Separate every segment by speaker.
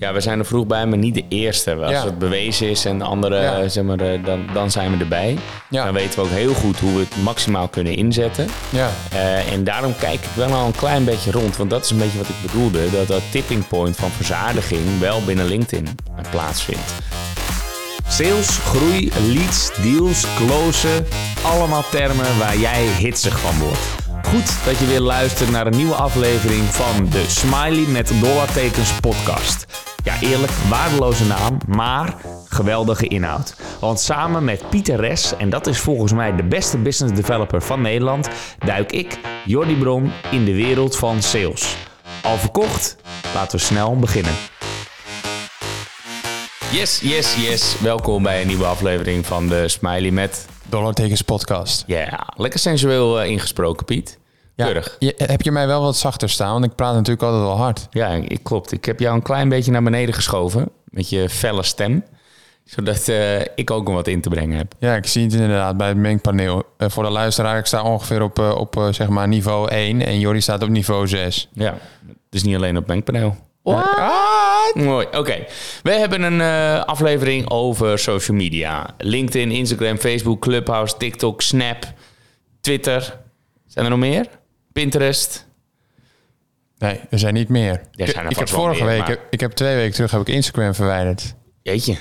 Speaker 1: Ja, we zijn er vroeg bij, maar niet de eerste. Als
Speaker 2: Ja.
Speaker 1: het bewezen is en de andere,
Speaker 2: Ja.
Speaker 1: eh, zeg maar, eh, dan, dan zijn we erbij.
Speaker 2: Ja.
Speaker 1: Dan weten we ook heel goed hoe we het maximaal kunnen inzetten.
Speaker 2: Ja,
Speaker 1: Eh, en daarom kijk ik wel al een klein beetje rond. Want dat is een beetje wat ik bedoelde. Dat dat tipping point van verzadiging wel binnen LinkedIn eh, plaatsvindt. Sales, groei, leads, deals, closen. Allemaal termen waar jij hitsig van wordt. Goed dat je weer luistert naar een nieuwe aflevering van de Smiley met dollartekens podcast. Ja, eerlijk, waardeloze naam, maar geweldige inhoud. Want samen met Pieter Res, en dat is volgens mij de beste business developer van Nederland, duik ik, Jordi Bron, in de wereld van sales. Al verkocht? Laten we snel beginnen. Yes, yes, yes. Welkom bij een nieuwe aflevering van de Smiley met...
Speaker 2: Dollartekens podcast.
Speaker 1: Ja, lekker sensueel eh, ingesproken, Piet. Keurig.
Speaker 2: je, heb je mij wel wat zachter staan? Want ik praat natuurlijk altijd wel hard.
Speaker 1: Ja, ik, klopt. Ik heb jou een klein beetje naar beneden geschoven met je felle stem. Zodat eh, ik ook nog wat in te brengen heb.
Speaker 2: Ja, ik zie het inderdaad bij het mengpaneel. Eh, voor de luisteraar, ik sta ongeveer op, eh, op zeg maar niveau 1 en Jordi staat op niveau 6.
Speaker 1: Ja, dus niet alleen op mengpaneel. Mooi, oké. We hebben een aflevering over social media. LinkedIn, Instagram, Facebook, Clubhouse, TikTok, Snap, Twitter. Zijn er nog meer? Pinterest.
Speaker 2: Nee, er zijn niet meer.
Speaker 1: Er zijn er
Speaker 2: ik heb vorige
Speaker 1: meer,
Speaker 2: week,
Speaker 1: maar-
Speaker 2: ik, ik heb twee weken terug heb ik Instagram verwijderd.
Speaker 1: Jeetje.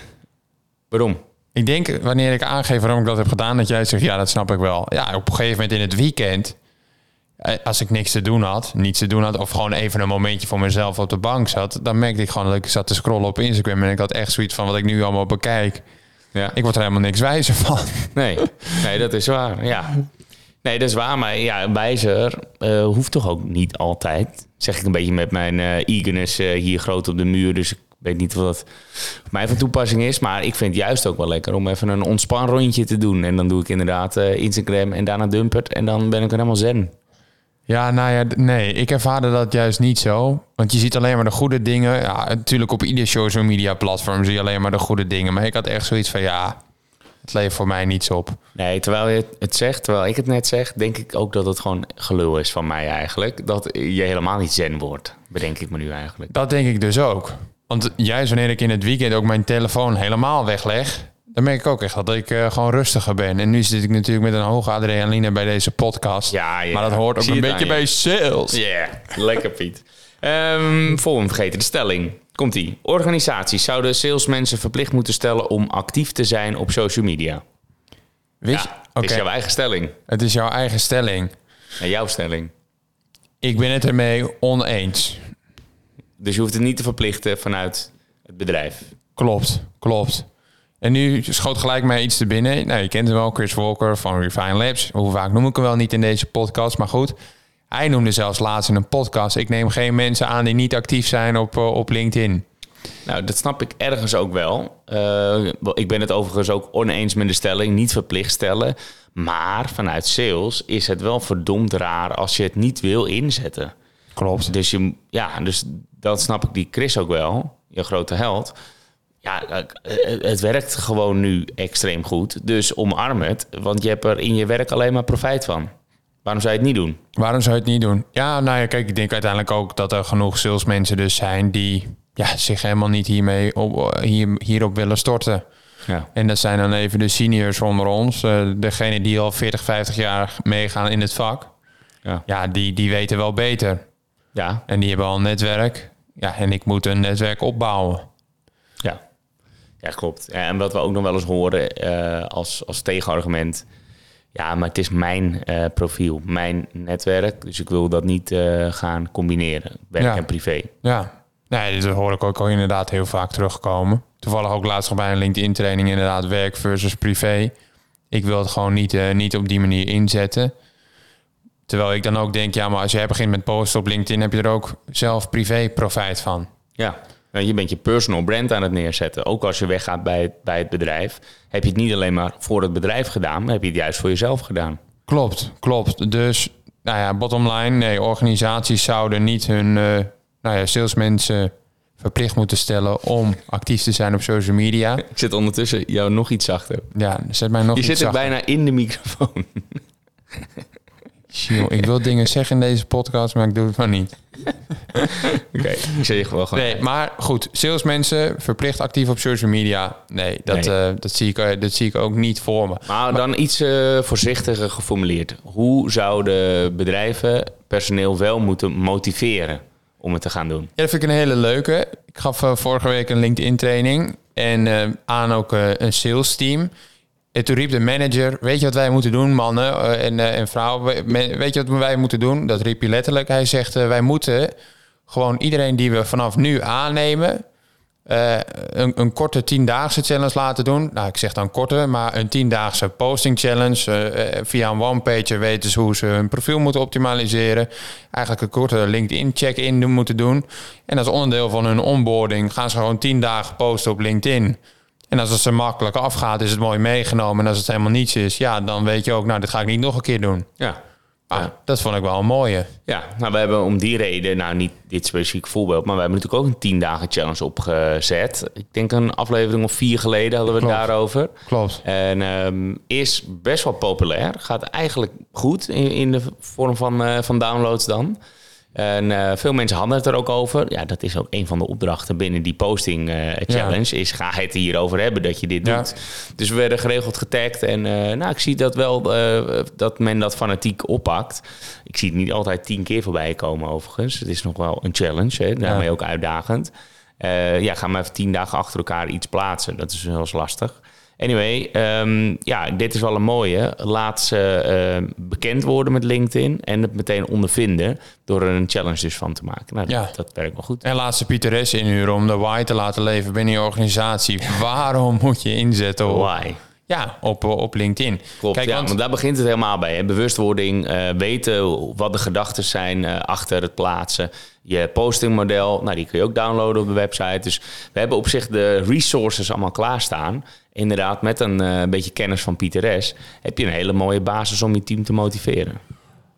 Speaker 1: Waarom?
Speaker 2: Ik denk, wanneer ik aangeef waarom ik dat heb gedaan, dat jij zegt, ja, dat snap ik wel. Ja, op een gegeven moment in het weekend, eh, als ik niks te doen had, niets te doen had, of gewoon even een momentje voor mezelf op de bank zat, dan merkte ik gewoon dat ik zat te scrollen op Instagram en ik had echt zoiets van wat ik nu allemaal bekijk.
Speaker 1: Ja.
Speaker 2: Ik word er helemaal niks wijzer van.
Speaker 1: Nee, nee, dat is waar. Ja. Nee, dat is waar. Maar ja, wijzer eh, hoeft toch ook niet altijd. Zeg ik een beetje met mijn eh eagerness eh, hier groot op de muur. Dus ik weet niet wat dat mij van toepassing is. Maar ik vind het juist ook wel lekker om even een ontspan rondje te doen. En dan doe ik inderdaad Instagram en daarna Dumpert. En dan ben ik er helemaal zen.
Speaker 2: Ja, nou ja, nee, ik ervaarde dat juist niet zo. Want je ziet alleen maar de goede dingen. Ja, natuurlijk op ieder social media platform zie je alleen maar de goede dingen. Maar ik had echt zoiets van, ja, het levert voor mij niets op.
Speaker 1: Nee, terwijl je het zegt, terwijl ik het net zeg, denk ik ook dat het gewoon gelul is van mij eigenlijk. Dat je helemaal niet zen wordt, bedenk ik me nu eigenlijk.
Speaker 2: Dat denk ik dus ook. Want juist wanneer ik in het weekend ook mijn telefoon helemaal wegleg, dan merk ik ook echt dat ik eh, gewoon rustiger ben. En nu zit ik natuurlijk met een hoge adrenaline bij deze podcast.
Speaker 1: Ja.
Speaker 2: Maar dat hoort ook een beetje bij sales.
Speaker 1: Ja, lekker Piet. Ehm volgende vergeten, de stelling. Komt-ie. Organisaties zouden salesmensen verplicht moeten stellen om actief te zijn op social media.
Speaker 2: Weet je?
Speaker 1: Ja,
Speaker 2: Oké,
Speaker 1: is jouw eigen stelling.
Speaker 2: het is jouw eigen stelling.
Speaker 1: En jouw stelling.
Speaker 2: Ik ben het ermee oneens.
Speaker 1: Dus je hoeft het niet te verplichten vanuit het bedrijf.
Speaker 2: Klopt, klopt. En nu schoot gelijk mij iets te binnen. Nou, je kent hem wel, Chris Walker van Refine Labs. Hoe vaak noem ik hem wel niet in deze podcast, maar goed. Hij noemde zelfs laatst in een podcast... ik neem geen mensen aan die niet actief zijn op, eh, op LinkedIn.
Speaker 1: Nou, dat snap ik ergens ook wel. Eh, ik ben het overigens ook oneens met de stelling, niet verplicht stellen. Maar vanuit sales is het wel verdomd raar als je het niet wil inzetten.
Speaker 2: Klopt.
Speaker 1: Dus, je, ja, dus dat snap ik die Chris ook wel, je grote held. Ja, eh, het werkt gewoon nu extreem goed. Dus omarm het, want je hebt er in je werk alleen maar profijt van. Waarom zou je het niet doen?
Speaker 2: Waarom zou je het niet doen? Ja, nou ja, kijk, ik denk uiteindelijk ook dat er genoeg salesmensen dus zijn... die ja, zich helemaal niet hiermee op, hier, hierop willen storten.
Speaker 1: Ja.
Speaker 2: En dat zijn dan even de seniors onder ons. eh degene die al 40, 50 jaar meegaan in het vak.
Speaker 1: Ja.
Speaker 2: Ja, die, die weten wel beter.
Speaker 1: Ja,
Speaker 2: En die hebben al een netwerk. Ja, en ik moet een netwerk opbouwen.
Speaker 1: ja. ja klopt. En wat we ook nog wel eens horen eh, als, als tegenargument... Ja, maar het is mijn eh, profiel, mijn netwerk. Dus ik wil dat niet eh, gaan combineren, werk
Speaker 2: Ja.
Speaker 1: en privé.
Speaker 2: Ja, nee, dat hoor ik ook al inderdaad heel vaak terugkomen. Toevallig ook laatst nog bij een LinkedIn training inderdaad werk versus privé. Ik wil het gewoon niet, eh, niet op die manier inzetten. Terwijl ik dan ook denk, ja, maar als jij begint met posten op LinkedIn, heb je er ook zelf privé profijt van.
Speaker 1: Ja, je bent je personal brand aan het neerzetten. Ook als je weggaat bij het, bij het bedrijf, heb je het niet alleen maar voor het bedrijf gedaan, maar heb je het juist voor jezelf gedaan.
Speaker 2: Klopt, klopt. Dus, nou ja, bottom line, nee, organisaties zouden niet hun eh, nou ja, salesmensen verplicht moeten stellen om actief te zijn op social media.
Speaker 1: Ik zit ondertussen jou nog iets zachter.
Speaker 2: Ja, zet mij nog
Speaker 1: Je
Speaker 2: iets
Speaker 1: zit er
Speaker 2: zachter.
Speaker 1: bijna in de microfoon.
Speaker 2: Ik wil dingen zeggen in deze podcast, maar ik doe het maar niet.
Speaker 1: Oké, ik zeg je gewoon gewoon.
Speaker 2: Nee, maar goed, salesmensen verplicht actief op social media. Nee, dat,
Speaker 1: Nee.
Speaker 2: eh, dat, zie, ik, eh, dat zie ik ook niet voor me.
Speaker 1: Maar dan iets eh, voorzichtiger geformuleerd. Hoe zouden bedrijven personeel wel moeten motiveren om het te gaan doen?
Speaker 2: Ja, dat vind ik een hele leuke. Ik gaf vorige week een LinkedIn-training en eh, aan ook een sales team. En toen riep de manager, weet je wat wij moeten doen, mannen eh, en, eh, en vrouwen? Weet je wat wij moeten doen? Dat riep hij letterlijk. Hij zegt, eh, wij moeten gewoon iedereen die we vanaf nu aannemen... een, een korte tiendaagse challenge laten doen. Nou, ik zeg dan korte, maar een tiendaagse posting challenge. Via een one-pager weten ze hoe ze hun profiel moeten optimaliseren. Eigenlijk een korte LinkedIn check-in moeten doen. En als onderdeel van hun onboarding gaan ze gewoon tien dagen posten op LinkedIn. En als het ze makkelijk afgaat, is het mooi meegenomen. En als het helemaal niets is, ja, dan weet je ook, nou, dit ga ik niet nog een keer doen.
Speaker 1: Ja.
Speaker 2: Ah, Dat vond ik wel een mooie.
Speaker 1: Ja, nou, we hebben om die reden, nou niet dit specifiek voorbeeld, maar we hebben natuurlijk ook een 10 dagen challenge opgezet. Ik denk een aflevering of vier geleden hadden we het daarover.
Speaker 2: Klopt.
Speaker 1: En ehm, is best wel populair. Gaat eigenlijk goed in, in de vorm van, eh, van downloads dan. En eh, veel mensen hadden het er ook over. Ja, dat is ook een van de opdrachten binnen die posting eh, challenge. Is ga het hierover hebben dat je dit
Speaker 2: Ja.
Speaker 1: doet. Dus we werden geregeld getagd. En eh, nou, ik zie dat wel dat men dat fanatiek oppakt. Ik zie het niet altijd tien keer voorbij komen overigens. Het is nog wel een challenge. Hè? Daarmee
Speaker 2: Ja.
Speaker 1: ook uitdagend. Ja, ga maar even tien dagen achter elkaar iets plaatsen. Dat is wel eens lastig. Anyway, ehm, ja, dit is wel een mooie. Laat ze eh, bekend worden met LinkedIn en het meteen ondervinden door er een challenge dus van te maken. Nou,
Speaker 2: Ja.
Speaker 1: dat, dat werkt wel goed.
Speaker 2: En laat ze Pieteres inhuren om de why te laten leven binnen je organisatie. Waarom moet je inzetten op,
Speaker 1: Why?
Speaker 2: ja, op, op LinkedIn?
Speaker 1: Klopt,
Speaker 2: Kijk,
Speaker 1: ja,
Speaker 2: want,
Speaker 1: want daar begint het helemaal bij. Hè. Bewustwording, eh, weten wat de gedachten zijn eh, achter het plaatsen. Je postingmodel, nou, die kun je ook downloaden op de website. Dus we hebben op zich de resources allemaal klaarstaan. Inderdaad, met een eh, beetje kennis van Pieter S. heb je een hele mooie basis om je team te motiveren.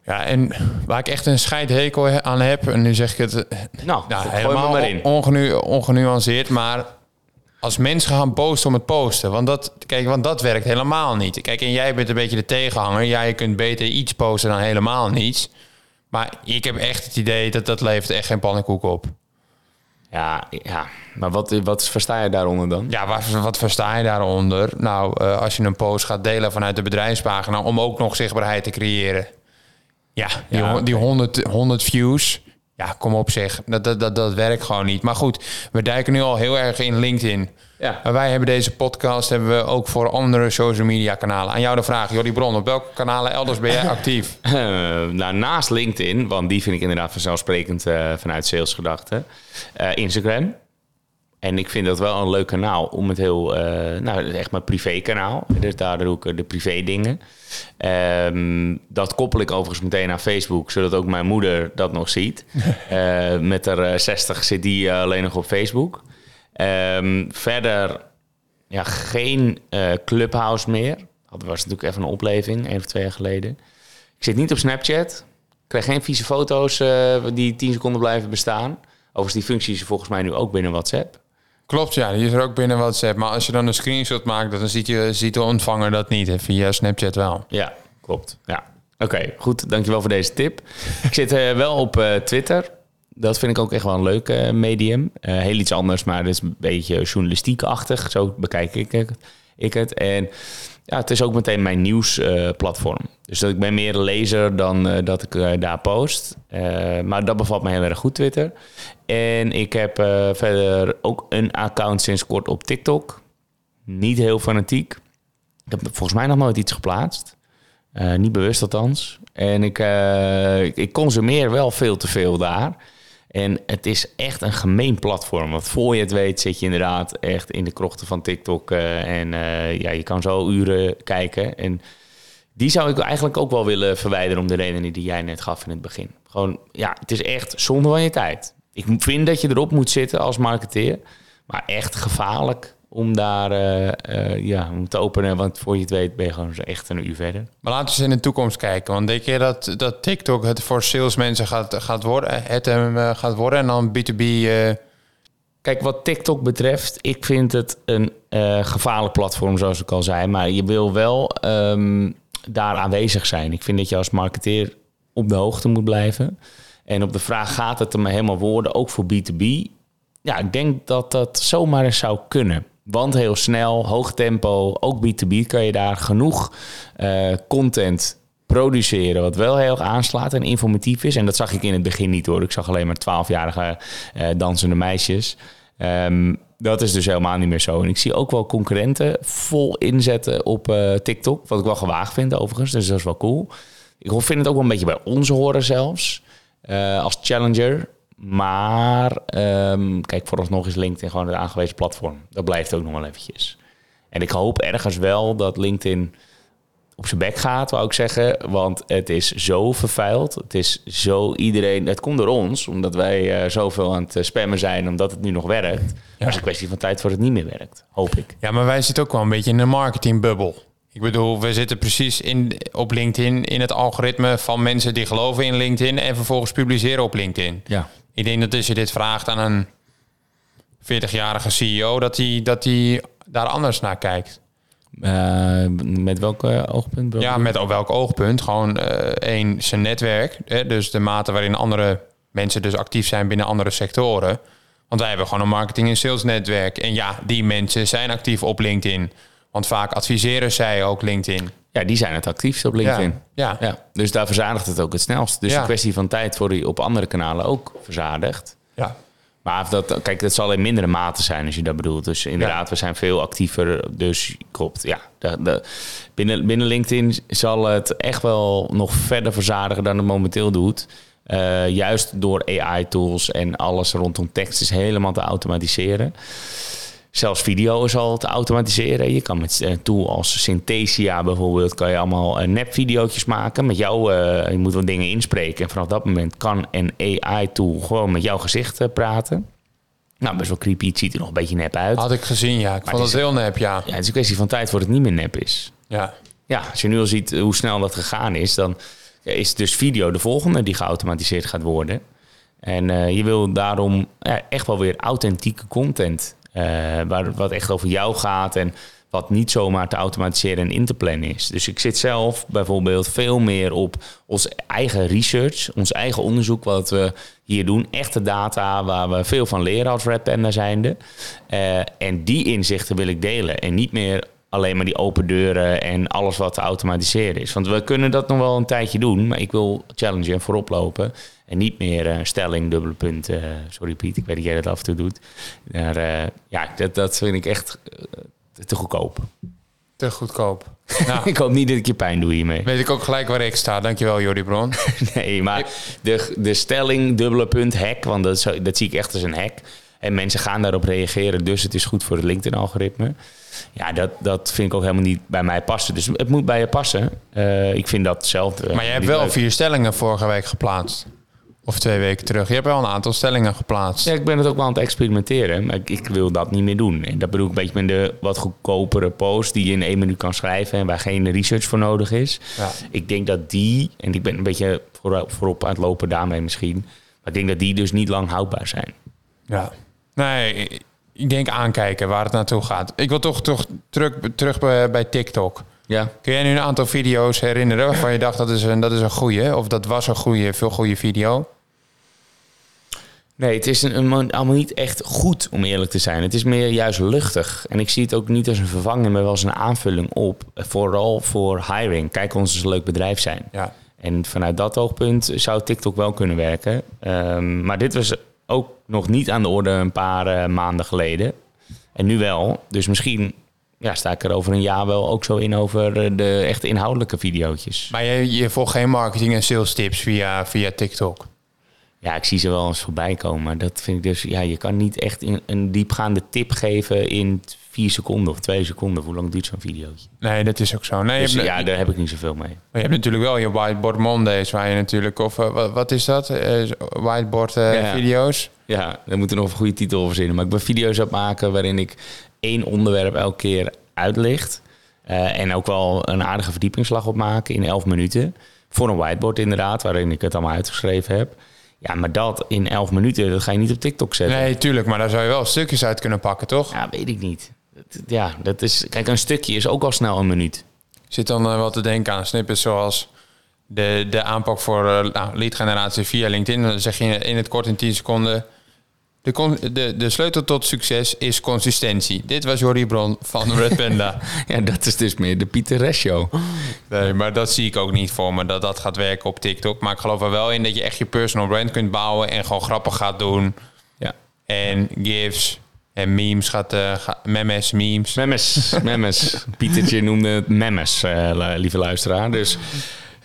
Speaker 2: ja, en waar ik echt een scheidhekel aan heb, en nu zeg ik het eh,
Speaker 1: Nou,
Speaker 2: nou, helemaal
Speaker 1: me maar in.
Speaker 2: ongenu- ongenuanceerd, maar als mensen gaan posten om het posten, want dat, kijk, want dat werkt helemaal niet. Kijk, en jij bent een beetje de tegenhanger. Ja, je kunt beter iets posten dan helemaal niets. Maar ik heb echt het idee dat dat levert echt geen pannenkoek op.
Speaker 1: Ja, ja. maar wat, wat versta je daaronder dan?
Speaker 2: Ja, wat, wat versta je daaronder? Nou, eh, als je een post gaat delen vanuit de bedrijfspagina om ook nog zichtbaarheid te creëren. Ja, die,
Speaker 1: Ja,
Speaker 2: die 100, 100 views. Ja, kom op zeg. Dat, dat, dat, dat werkt gewoon niet. Maar goed, we duiken nu al heel erg in LinkedIn.
Speaker 1: Ja.
Speaker 2: Wij hebben deze podcast hebben we ook voor andere social media kanalen. Aan jou de vraag, Jordi Bron, op welke kanalen elders ben jij actief?
Speaker 1: Eh, nou, naast LinkedIn, want die vind ik inderdaad vanzelfsprekend eh, vanuit salesgedachten. eh, Instagram. En ik vind dat wel een leuk kanaal om het heel, eh, nou, echt mijn privé kanaal. Dus daar doe ik eh, de privé dingen. Ehm, dat koppel ik overigens meteen aan Facebook, zodat ook mijn moeder dat nog ziet. Eh, met haar eh, 60 zit die alleen nog op Facebook. Ehm, verder ja, geen Clubhouse meer. Dat was natuurlijk even een opleving, één of twee jaar geleden. Ik zit niet op Snapchat. Ik krijg geen vieze foto's die 10 seconden blijven bestaan. Overigens, die functie is volgens mij nu ook binnen WhatsApp.
Speaker 2: Klopt, ja, die is er ook binnen WhatsApp. Maar als je dan een screenshot maakt, dan ziet, je, ziet de ontvanger dat niet. En via Snapchat wel.
Speaker 1: Ja, klopt. Ja. Oké, goed. Dankjewel voor deze tip. ik zit eh, wel op eh, Twitter. Dat vind ik ook echt wel een leuk eh, medium. Heel iets anders, maar het is een beetje journalistiek-achtig. Zo bekijk ik het. Ik het. En ja, het is ook meteen mijn nieuwsplatform. dus dat ik ben meer lezer dan dat ik daar post. Maar dat bevalt me heel erg goed, Twitter. En ik heb eh, verder ook een account sinds kort op TikTok. Niet heel fanatiek. Ik heb volgens mij nog nooit iets geplaatst. Eh, niet bewust althans. En ik, eh, ik- ik consumeer wel veel te veel daar. En het is echt een gemeen platform. Want voor je het weet zit je inderdaad echt in de krochten van TikTok. en ja, je kan zo uren kijken. En die zou ik eigenlijk ook wel willen verwijderen om de redenen die jij net gaf in het begin. Gewoon, ja, het is echt zonde van je tijd. Ik vind dat je erop moet zitten als marketeer. Maar echt gevaarlijk om daar eh, eh, ja, om te openen. Want voor je het weet ben je gewoon echt een uur verder.
Speaker 2: Maar laten we eens in de toekomst kijken. Want denk je dat, dat TikTok het voor salesmensen gaat, gaat worden? Het hem eh, gaat worden en dan B2B... eh,
Speaker 1: Kijk, wat TikTok betreft, ik vind het een gevaarlijk platform, zoals ik al zei. Maar je wil wel ehm, daar aanwezig zijn. Ik vind dat je als marketeer op de hoogte moet blijven. En op de vraag gaat het er maar helemaal worden, ook voor B2B? Ja, ik denk dat dat zomaar eens zou kunnen. Want heel snel, hoog tempo, ook B2B kan je daar genoeg uh, content produceren wat wel heel erg aanslaat en informatief is. En dat zag ik in het begin niet hoor. Ik zag alleen maar 12-jarige uh, dansende meisjes. Um, dat is dus helemaal niet meer zo. En ik zie ook wel concurrenten vol inzetten op uh, TikTok. Wat ik wel gewaagd vind overigens. Dus dat is wel cool. Ik vind het ook wel een beetje bij ons horen zelfs. Uh, als challenger. Maar um, kijk, vooralsnog is LinkedIn gewoon het aangewezen platform. Dat blijft ook nog wel eventjes. En ik hoop ergens wel dat LinkedIn op zijn bek gaat, wou ik zeggen. Want het is zo vervuild. Het is zo iedereen. Het komt door ons, omdat wij uh, zoveel aan het spammen zijn, omdat het nu nog werkt. Ja. Maar het is een kwestie van tijd voor het niet meer werkt, hoop ik.
Speaker 2: Ja, maar wij zitten ook wel een beetje in een marketingbubbel. Ik bedoel, we zitten precies in, op LinkedIn in het algoritme van mensen die geloven in LinkedIn en vervolgens publiceren op LinkedIn.
Speaker 1: Ja.
Speaker 2: Ik denk dat als je dit vraagt aan een 40-jarige CEO, dat hij dat die daar anders naar kijkt.
Speaker 1: Uh, met welke oogpunt?
Speaker 2: Ja, met op welk oogpunt? Gewoon uh, één, zijn netwerk. Hè? Dus de mate waarin andere mensen dus actief zijn binnen andere sectoren. Want wij hebben gewoon een marketing- en salesnetwerk. En ja, die mensen zijn actief op LinkedIn. Want vaak adviseren zij ook LinkedIn.
Speaker 1: Ja, die zijn het actiefst op LinkedIn.
Speaker 2: Ja.
Speaker 1: ja. Dus daar verzadigt het ook het snelst. Dus ja. een kwestie van tijd voor die op andere kanalen ook verzadigt.
Speaker 2: Ja.
Speaker 1: Maar dat, kijk, dat zal in mindere mate zijn als je dat bedoelt. Dus inderdaad, we zijn veel actiever. Dus klopt, ja. De, de, binnen, binnen LinkedIn zal het echt wel nog verder verzadigen dan het momenteel doet. Uh, juist door AI-tools en alles rondom tekst is helemaal te automatiseren. Zelfs video is al te automatiseren. Je kan met een tool als Synthesia bijvoorbeeld... kan je allemaal uh, nepvideootjes maken. Met jou, uh, je moet wat dingen inspreken. En vanaf dat moment kan een AI-tool gewoon met jouw gezicht praten. Nou, best wel creepy. Het ziet er nog een beetje nep uit.
Speaker 2: Had ik gezien, ja. Ik maar vond het, het heel nep, ja.
Speaker 1: Ja, het is een kwestie van tijd voordat het niet meer nep is.
Speaker 2: Ja.
Speaker 1: Ja, als je nu al ziet hoe snel dat gegaan is... dan is dus video de volgende die geautomatiseerd gaat worden. En je wil daarom echt wel weer authentieke content waar, wat echt over jou gaat en wat niet zomaar te automatiseren en in te plannen is. Dus ik zit zelf bijvoorbeeld veel meer op ons eigen research, ons eigen onderzoek wat we hier doen. Echte data waar we veel van leren als Red Panda zijnde. Uh, en die inzichten wil ik delen en niet meer alleen maar die open deuren en alles wat te automatiseren is. Want we kunnen dat nog wel een tijdje doen, maar ik wil challengen en voorop lopen. En niet meer uh, stelling, dubbele punt. Uh, sorry Piet, ik weet dat jij dat af en toe doet. Maar uh, ja, dat, dat vind ik echt te goedkoop.
Speaker 2: Te goedkoop.
Speaker 1: Nou, ik hoop niet dat ik je pijn doe hiermee.
Speaker 2: Weet ik ook gelijk waar ik sta. Dankjewel, Jordi Bron.
Speaker 1: nee, maar de, de stelling, dubbele punt, hack, want dat, dat zie ik echt als een hack. En mensen gaan daarop reageren, dus het is goed voor het LinkedIn-algoritme. Ja, dat, dat vind ik ook helemaal niet bij mij passen. Dus het moet bij je passen. Ik vind dat hetzelfde.
Speaker 2: Maar je hebt wel leuk. vier stellingen vorige week geplaatst. Of twee weken terug. Je hebt wel een aantal stellingen geplaatst.
Speaker 1: Ja, ik ben het ook wel aan het experimenteren. Maar ik, ik, wil dat niet meer doen. En dat bedoel ik een beetje met de wat goedkopere post... die je in één minuut kan schrijven... en waar geen research voor nodig is.
Speaker 2: Ja.
Speaker 1: Ik denk dat die... en ik ben een beetje voorop, voorop aan het lopen daarmee misschien... maar ik denk dat die dus niet lang houdbaar zijn.
Speaker 2: Ja. Nee, ik denk aankijken waar het naartoe gaat. Ik wil toch, toch terug, terug bij, bij TikTok.
Speaker 1: Ja.
Speaker 2: Kun jij nu een aantal video's herinneren waarvan je dacht dat is een, dat is een goede of dat was een goede, veel goede video?
Speaker 1: Nee, het is een, een, allemaal niet echt goed om eerlijk te zijn. Het is meer juist luchtig. En ik zie het ook niet als een vervanging, maar wel als een aanvulling op. Vooral voor hiring. Kijk, ons eens een leuk bedrijf zijn.
Speaker 2: Ja.
Speaker 1: En vanuit dat oogpunt zou TikTok wel kunnen werken. Um, maar dit was ook nog niet aan de orde een paar uh, maanden geleden. En nu wel. Dus misschien ja, sta ik er over een jaar wel ook zo in over de echt inhoudelijke video's.
Speaker 2: Maar je, je volgt geen marketing en sales tips via, via TikTok?
Speaker 1: Ja, ik zie ze wel eens voorbij komen. Maar dat vind ik dus, ja, je kan niet echt een diepgaande tip geven in vier seconden of twee seconden. Hoe lang duurt zo'n videootje?
Speaker 2: Nee, dat is ook zo. Nee,
Speaker 1: dus,
Speaker 2: hebt,
Speaker 1: ja, daar heb ik niet zoveel mee.
Speaker 2: Maar je hebt natuurlijk wel je Whiteboard Mondays, waar je natuurlijk, of uh, wat, wat, is dat? Uh, whiteboard uh, ja. video's?
Speaker 1: Ja, daar moeten we nog een goede titel over verzinnen. Maar ik ben video's aan het maken waarin ik één onderwerp elke keer uitlicht. en ook wel een aardige verdiepingsslag op maken in elf minuten. Voor een whiteboard inderdaad, waarin ik het allemaal uitgeschreven heb. Ja, maar dat in 11 minuten, dat ga je niet op TikTok zetten.
Speaker 2: Nee, tuurlijk, maar daar zou je wel stukjes uit kunnen pakken, toch?
Speaker 1: Ja, weet ik niet. Ja, dat is. Kijk, een stukje is ook al snel een minuut.
Speaker 2: Zit dan uh, wat te denken aan snippets zoals de, de aanpak voor uh, nou, lead generatie via LinkedIn. Dan zeg je in het kort in 10 seconden. De, de, de sleutel tot succes is consistentie. Dit was Jorrie Bron van Red Panda.
Speaker 1: Ja, dat is dus meer de Pieter Res Show.
Speaker 2: nee, maar dat zie ik ook niet voor me, dat dat gaat werken op TikTok. Maar ik geloof er wel in dat je echt je personal brand kunt bouwen... en gewoon grappig gaat doen.
Speaker 1: Ja.
Speaker 2: En gifs en memes gaat... ga- memes, memes.
Speaker 1: Memmes, memmes. Pietertje noemde het memmes, eh, lieve luisteraar. Dus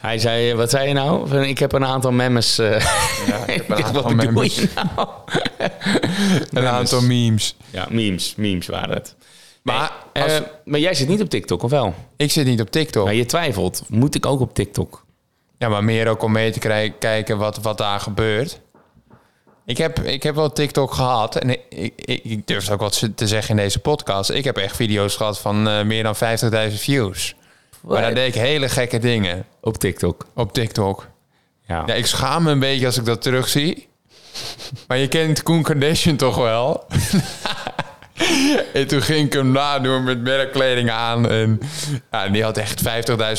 Speaker 1: hij zei, wat zei je nou? Van, Ik heb een aantal memmes. eh.
Speaker 2: Ja, ik heb een aantal memes.
Speaker 1: nou?
Speaker 2: Een aantal memes.
Speaker 1: Ja, memes, memes waren het.
Speaker 2: Maar
Speaker 1: Eh,
Speaker 2: als-
Speaker 1: maar jij zit niet op TikTok, of wel?
Speaker 2: ik zit niet op TikTok.
Speaker 1: Maar je twijfelt. Moet ik ook op TikTok?
Speaker 2: Ja, maar meer ook om mee te krij- kijken wat, wat daar gebeurt. Ik heb, ik heb wel TikTok gehad. En ik, ik, ik durf ook wat te zeggen in deze podcast. Ik heb echt video's gehad van eh, meer dan 50.000 views. Maar daar deed ik hele gekke dingen
Speaker 1: Op TikTok.
Speaker 2: op TikTok.
Speaker 1: Ja.
Speaker 2: Ja, ik schaam me een beetje als ik dat terugzie. Maar je kent Koen Kardashian toch wel? en toen ging ik hem nadoen met merkkleding aan. En ja, die had echt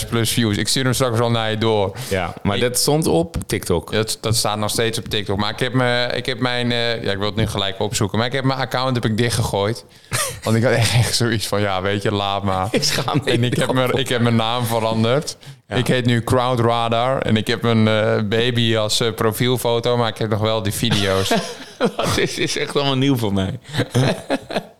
Speaker 2: 50.000 plus views. Ik stuur hem straks wel naar je door.
Speaker 1: ja, maar dat stond op TikTok.
Speaker 2: Dat, dat staat nog steeds op TikTok. Maar ik heb, me, ik heb mijn... eh, ja, ik wil het nu gelijk opzoeken. Maar ik heb mijn account heb ik dichtgegooid. Want ik had echt, zoiets van... Ja, weet je, laat maar.
Speaker 1: Ik schaam me
Speaker 2: En ik heb, mijn, ik heb mijn naam veranderd. Ik heet nu Crowd Radar. En ik heb een eh, baby als eh, profielfoto. Maar ik heb nog wel die video's.
Speaker 1: Dit is echt allemaal nieuw voor mij.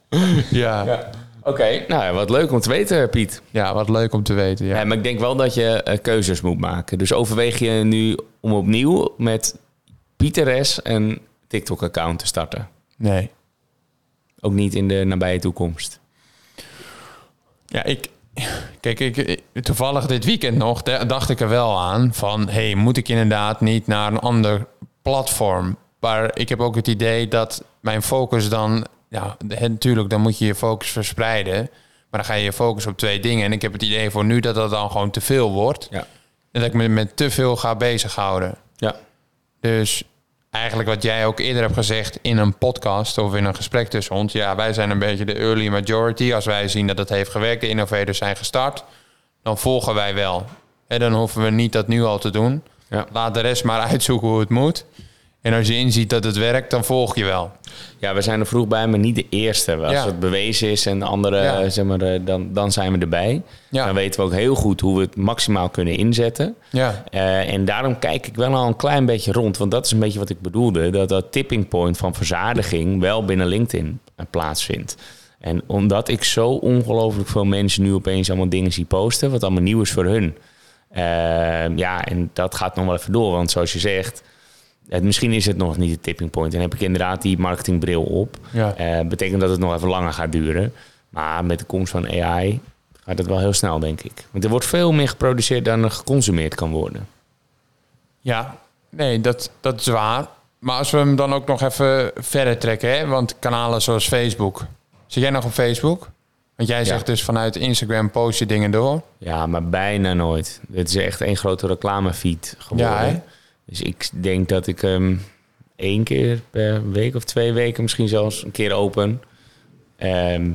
Speaker 2: ja. ja.
Speaker 1: Oké, nou ja, wat leuk om te weten, Piet.
Speaker 2: wat leuk om te weten. Ja.
Speaker 1: Ja, maar ik denk wel dat je eh, keuzes moet maken. Dus overweeg je nu om opnieuw met Pieter S. een TikTok-account te starten?
Speaker 2: Nee.
Speaker 1: Ook niet in de nabije toekomst.
Speaker 2: Ja, ik... Kijk, ik, toevallig dit weekend nog da- dacht ik er wel aan van... hey, moet ik inderdaad niet naar een ander platform? Maar ik heb ook het idee dat mijn focus dan... Ja, natuurlijk, dan moet je je focus verspreiden. Maar dan ga je je focus op twee dingen. En ik heb het idee voor nu dat dat dan gewoon te veel wordt.
Speaker 1: Ja.
Speaker 2: En dat ik me met te veel ga bezighouden.
Speaker 1: Ja.
Speaker 2: Dus eigenlijk wat jij ook eerder hebt gezegd in een podcast of in een gesprek tussen ons. Ja, wij zijn een beetje de early majority. Als wij zien dat het heeft gewerkt, de innovators zijn gestart, dan volgen wij wel. En dan hoeven we niet dat nu al te doen.
Speaker 1: Ja.
Speaker 2: Laat de rest maar uitzoeken hoe het moet. En als je inziet dat het werkt, dan volg je wel.
Speaker 1: Ja, we zijn er vroeg bij, maar niet de eerste. Als
Speaker 2: Ja.
Speaker 1: het bewezen is en de andere,
Speaker 2: Ja.
Speaker 1: eh, zeg maar, eh, dan, dan zijn we erbij.
Speaker 2: Ja.
Speaker 1: Dan weten we ook heel goed hoe we het maximaal kunnen inzetten.
Speaker 2: Ja,
Speaker 1: Eh, en daarom kijk ik wel al een klein beetje rond. Want dat is een beetje wat ik bedoelde. Dat dat tipping point van verzadiging wel binnen LinkedIn plaatsvindt. En omdat ik zo ongelooflijk veel mensen nu opeens allemaal dingen zie posten. Wat allemaal nieuw is voor hun. Ja, en dat gaat nog wel even door. Want zoals je zegt, het, misschien is het nog niet de tipping point. En heb ik inderdaad die marketingbril op.
Speaker 2: ja.
Speaker 1: Eh, betekent dat het nog even langer gaat duren. Maar met de komst van AI gaat het wel heel snel, denk ik. Want er wordt veel meer geproduceerd dan er geconsumeerd kan worden.
Speaker 2: Ja, nee, dat, dat is waar. Maar als we hem dan ook nog even verder trekken, hè? want kanalen zoals Facebook. Zit jij nog op Facebook? Want jij zegt dus vanuit Instagram post je dingen door.
Speaker 1: Ja, maar bijna nooit. Het is echt één grote reclamefeed geworden.
Speaker 2: Ja, hè?
Speaker 1: Dus ik denk dat ik hem één keer per week of twee weken misschien zelfs een keer open. Ehm,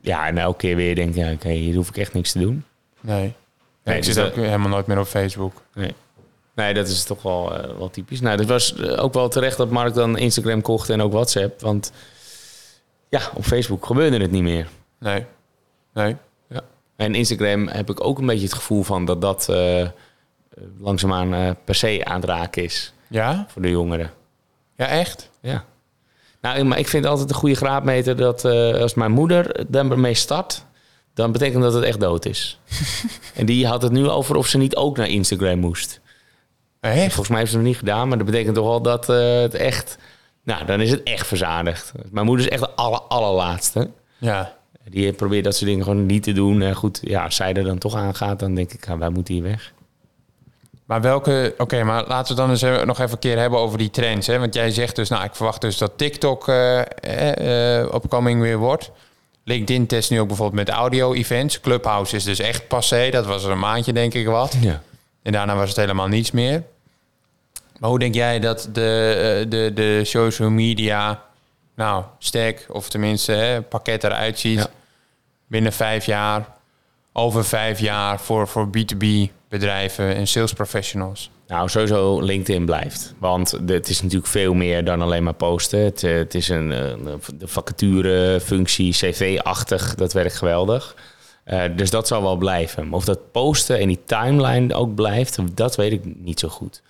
Speaker 1: ja, en elke keer weer denk ik, ja, oké, hier hoef ik echt niks te doen.
Speaker 2: Nee.
Speaker 1: Nee,
Speaker 2: ik
Speaker 1: dus
Speaker 2: zit
Speaker 1: dat-
Speaker 2: ook helemaal nooit meer op Facebook.
Speaker 1: Nee. Nee, dat is toch wel, eh, wel typisch. Nou, het was eh, ook wel terecht dat Mark dan Instagram kocht en ook WhatsApp. Want ja, op Facebook gebeurde het niet meer.
Speaker 2: Nee. Nee.
Speaker 1: Ja. En Instagram heb ik ook een beetje het gevoel van dat dat eh, langzaamaan eh, per se aan het raken is
Speaker 2: Ja?
Speaker 1: voor de jongeren.
Speaker 2: Ja, echt?
Speaker 1: Ja. Nou, maar ik vind altijd een goede graadmeter dat eh, als mijn moeder daarmee start, dan betekent dat het echt dood is. en die had het nu over of ze niet ook naar Instagram moest.
Speaker 2: Echt?
Speaker 1: Volgens mij heeft ze het nog niet gedaan, maar dat betekent toch wel dat eh, het echt... Nou, dan is het echt verzadigd. Mijn moeder is echt de aller, allerlaatste.
Speaker 2: Ja.
Speaker 1: Die probeert dat soort dingen gewoon niet te doen. En goed, ja, als zij er dan toch aan gaat, dan denk ik, ja, wij moeten hier weg.
Speaker 2: Maar welke... Oké, maar laten we dan eens even- nog even een keer hebben over die trends. Hè? Want jij zegt dus, nou, ik verwacht dus dat TikTok eh eh, eh, opkoming weer wordt. LinkedIn test nu ook bijvoorbeeld met audio-events. Clubhouse is dus echt passé. Dat was er een maandje, denk ik, wat.
Speaker 1: Ja.
Speaker 2: En daarna was het helemaal niets meer. Maar hoe denk jij dat de, eh, de, de social media, nou, stack, of tenminste hè, pakket eruit ziet
Speaker 1: Ja.
Speaker 2: binnen vijf jaar? Over vijf jaar voor, voor B2B bedrijven en sales professionals?
Speaker 1: Nou, sowieso LinkedIn blijft. Want het is natuurlijk veel meer dan alleen maar posten. Het, eh, het is een, een de vacaturefunctie, cv-achtig. Dat werkt geweldig. Uh, dus dat zal wel blijven. Maar of dat posten en die timeline ook blijft, dat weet ik niet zo goed.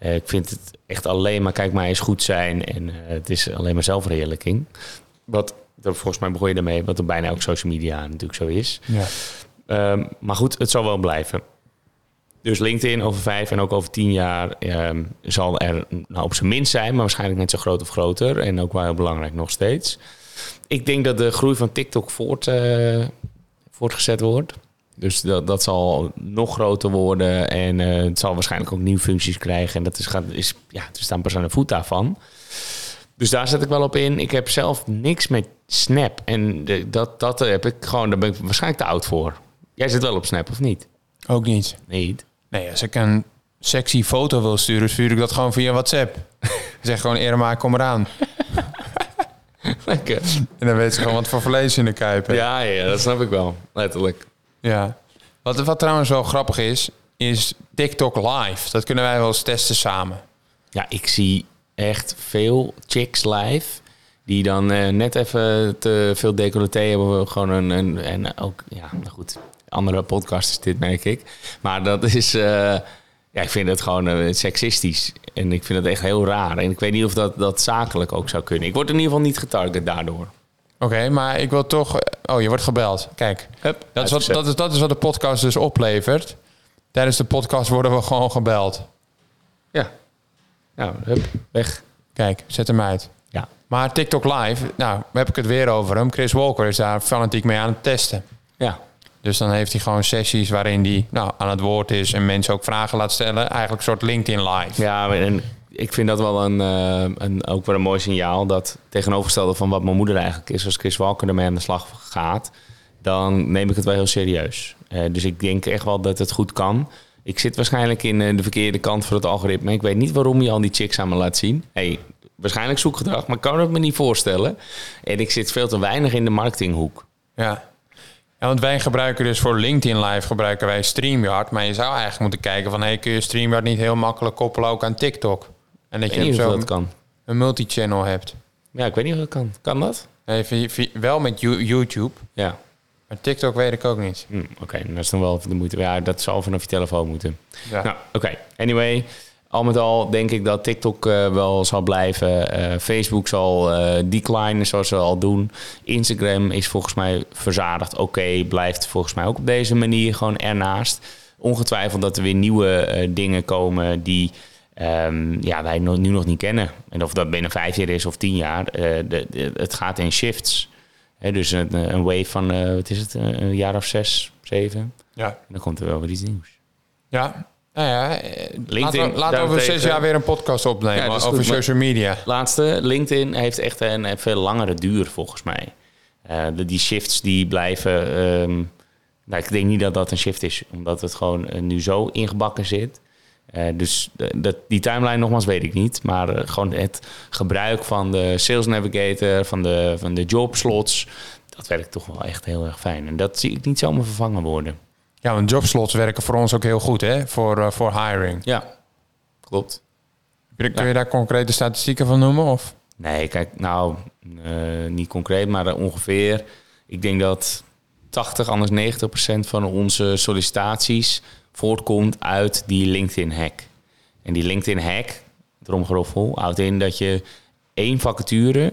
Speaker 1: Uh, ik vind het echt alleen maar, kijk maar eens goed zijn. En uh, het is alleen maar zelfverheerlijking. Wat, dat, volgens mij begon je ermee, wat er bijna ook social media natuurlijk zo is. Ja. Um, maar goed, het zal wel blijven. Dus LinkedIn over vijf en ook over tien jaar um, zal er nou, op zijn minst zijn, maar waarschijnlijk net zo groot of groter. En ook wel heel belangrijk nog steeds. Ik denk dat de groei van TikTok voort, uh, voortgezet wordt. Dus dat, dat zal nog groter worden en uh, het zal waarschijnlijk ook nieuwe functies krijgen. En dat is, gaat, is ja, er staan pas aan de voet daarvan. Dus daar zet ik wel op in. Ik heb zelf niks met Snap. En de, dat, dat heb ik gewoon, daar ben ik waarschijnlijk te oud voor. Jij zit wel op Snap, of niet?
Speaker 2: Ook niet.
Speaker 1: Niet?
Speaker 2: Nee, als ik een sexy foto wil sturen, stuur ik dat gewoon via WhatsApp. zeg gewoon, Irma, kom eraan.
Speaker 1: Lekker.
Speaker 2: En dan weet ze gewoon wat voor vlees in de kuip
Speaker 1: Ja, ja, dat snap ik wel. Letterlijk.
Speaker 2: Ja. Wat, wat trouwens wel grappig is, is TikTok live. Dat kunnen wij wel eens testen samen.
Speaker 1: Ja, ik zie echt veel chicks live. Die dan uh, net even te veel decolleté hebben. Gewoon een, een en ook, ja, nou goed. Andere podcast is dit, merk ik. Maar dat is, uh, ja, ik vind het gewoon uh, seksistisch. En ik vind het echt heel raar. En ik weet niet of dat, dat zakelijk ook zou kunnen. Ik word in ieder geval niet getarget daardoor.
Speaker 2: Oké, okay, maar ik wil toch... Oh, je wordt gebeld. Kijk, Hup, dat, is wat, dat, is, dat is wat de podcast dus oplevert. Tijdens de podcast worden we gewoon gebeld.
Speaker 1: Ja. Nou, hup, weg.
Speaker 2: Kijk, zet hem uit.
Speaker 1: Ja.
Speaker 2: Maar TikTok Live, nou, heb ik het weer over hem. Chris Walker is daar fanatiek mee aan het testen.
Speaker 1: Ja.
Speaker 2: Dus dan heeft hij gewoon sessies waarin hij nou, aan het woord is... en mensen ook vragen laat stellen. Eigenlijk een soort LinkedIn Live.
Speaker 1: Ja, en ik vind dat wel een, uh, een, ook wel een mooi signaal. Dat tegenovergestelde van wat mijn moeder eigenlijk is, als Chris Walker ermee aan de slag gaat, dan neem ik het wel heel serieus. Uh, dus ik denk echt wel dat het goed kan. Ik zit waarschijnlijk in uh, de verkeerde kant van het algoritme. Ik weet niet waarom je al die chicks aan me laat zien. Hey, waarschijnlijk zoekgedrag, maar ik kan het me niet voorstellen. En ik zit veel te weinig in de marketinghoek.
Speaker 2: Ja. Ja, want wij gebruiken dus voor LinkedIn Live gebruiken wij StreamYard. Maar je zou eigenlijk moeten kijken van... Hey, kun je StreamYard niet heel makkelijk koppelen ook aan TikTok?
Speaker 1: En dat je zo dat kan.
Speaker 2: een multi-channel hebt.
Speaker 1: Ja, ik weet niet of dat kan. Kan dat?
Speaker 2: Even, wel met YouTube.
Speaker 1: Ja.
Speaker 2: Maar TikTok weet ik ook niet.
Speaker 1: Hm, oké, okay, dat is dan wel de moeite. Ja, dat zal vanaf je telefoon moeten. Ja. Nou, oké. Okay. Anyway, al met al denk ik dat TikTok uh, wel zal blijven. Uh, Facebook zal uh, declinen zoals ze al doen. Instagram is volgens mij verzadigd. Oké, blijft volgens mij ook op deze manier gewoon ernaast. Ongetwijfeld dat er weer nieuwe dingen komen die um, ja, wij nu nog niet kennen. En of dat binnen vijf jaar is of tien jaar, de, de, het gaat in shifts. Dus een, een, wave van, wat is het, een jaar of zes, zeven.
Speaker 2: Ja.
Speaker 1: En dan komt er wel weer iets nieuws.
Speaker 2: Ja, nou ja, eh, LinkedIn, laten we over zes jaar weer een podcast opnemen ja, over social media.
Speaker 1: Laatste, LinkedIn heeft echt een, een veel langere duur volgens mij. Uh, de, die shifts die blijven... Um, nou, ik denk niet dat dat een shift is, omdat het gewoon uh, nu zo ingebakken zit. Uh, dus dat, die timeline nogmaals weet ik niet. Maar uh, gewoon het gebruik van de Sales Navigator, van de, van de job slots, dat werkt toch wel echt heel erg fijn. En dat zie ik niet zomaar vervangen worden.
Speaker 2: Ja, want jobslots werken voor ons ook heel goed, hè? Voor, uh, voor hiring.
Speaker 1: Ja, klopt.
Speaker 2: Kun je ja. daar concrete statistieken van noemen? Of?
Speaker 1: Nee, kijk, nou, niet concreet, maar ongeveer. Ik denk dat 80, anders 90 procent van onze sollicitaties voortkomt uit die LinkedIn-hack. En die LinkedIn-hack, dromgeroffel, houdt in dat je één vacature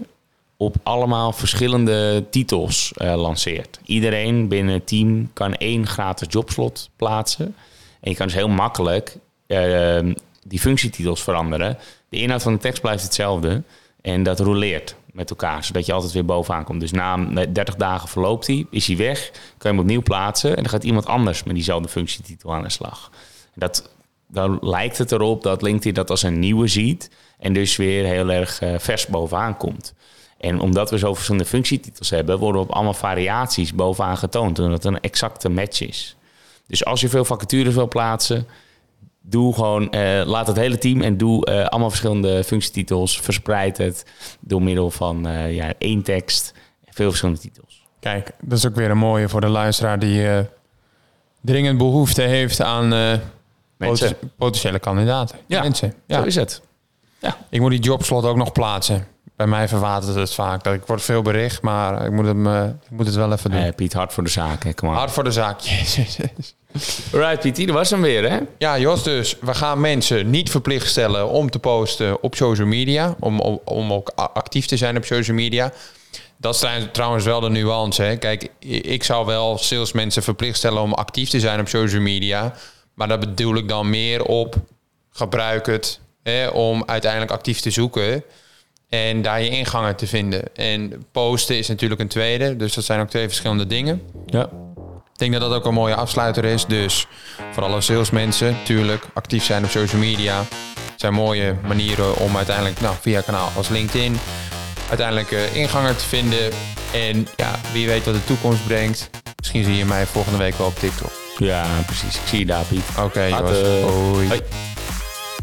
Speaker 1: op allemaal verschillende titels uh, lanceert. Iedereen binnen het team kan één gratis jobslot plaatsen. En je kan dus heel makkelijk uh, die functietitels veranderen. De inhoud van de tekst blijft hetzelfde. En dat roleert met elkaar, zodat je altijd weer bovenaan komt. Dus na 30 dagen verloopt hij, is hij weg, kan je hem opnieuw plaatsen en dan gaat iemand anders met diezelfde functietitel aan de slag. Dat, dan lijkt het erop dat LinkedIn dat als een nieuwe ziet en dus weer heel erg uh, vers bovenaan komt. En omdat we zo verschillende functietitels hebben, worden op allemaal variaties bovenaan getoond, omdat het een exacte match is. Dus als je veel vacatures wil plaatsen, Doe gewoon, uh, laat het hele team en doe uh, allemaal verschillende functietitels. Verspreid het door middel van uh, ja, één tekst. Veel verschillende titels.
Speaker 2: Kijk, dat is ook weer een mooie voor de luisteraar die dringend behoefte heeft aan eh, potentiële kandidaten.
Speaker 1: Ja,
Speaker 2: Mensen. Ja.
Speaker 1: Zo is het.
Speaker 2: Ik moet die jobslot ook nog plaatsen. Bij mij verwatert het vaak. Ik word veel bericht, maar ik moet, hem, ik moet het wel even doen.
Speaker 1: Eh, Piet, hard voor de zaak. hè, Kom maar.
Speaker 2: Hard voor de zaak. Jezus.
Speaker 1: Right, Piet, dat was hem weer, hè?
Speaker 2: Ja, Jos, dus we gaan mensen niet verplicht stellen om te posten op social media. Om, om, om ook actief te zijn op social media. Dat is trou- trouwens wel de nuance. Hè. Kijk, ik zou wel salesmensen verplicht stellen om actief te zijn op social media. Maar daar bedoel ik dan meer op gebruik het hè, om uiteindelijk actief te zoeken. En daar je ingangen te vinden. En posten is natuurlijk een tweede. Dus dat zijn ook twee verschillende dingen.
Speaker 1: Ja.
Speaker 2: Ik denk dat dat ook een mooie afsluiter is. Dus voor alle salesmensen, natuurlijk, actief zijn op social media. zijn mooie manieren om uiteindelijk nou, via kanaal als LinkedIn uiteindelijk eh, ingangen te vinden. En ja, wie weet wat de toekomst brengt. Misschien zie je mij volgende week wel op TikTok.
Speaker 1: Ja, precies. Ik zie je daar, Piet.
Speaker 2: Oké. Hoi.
Speaker 1: Hoi.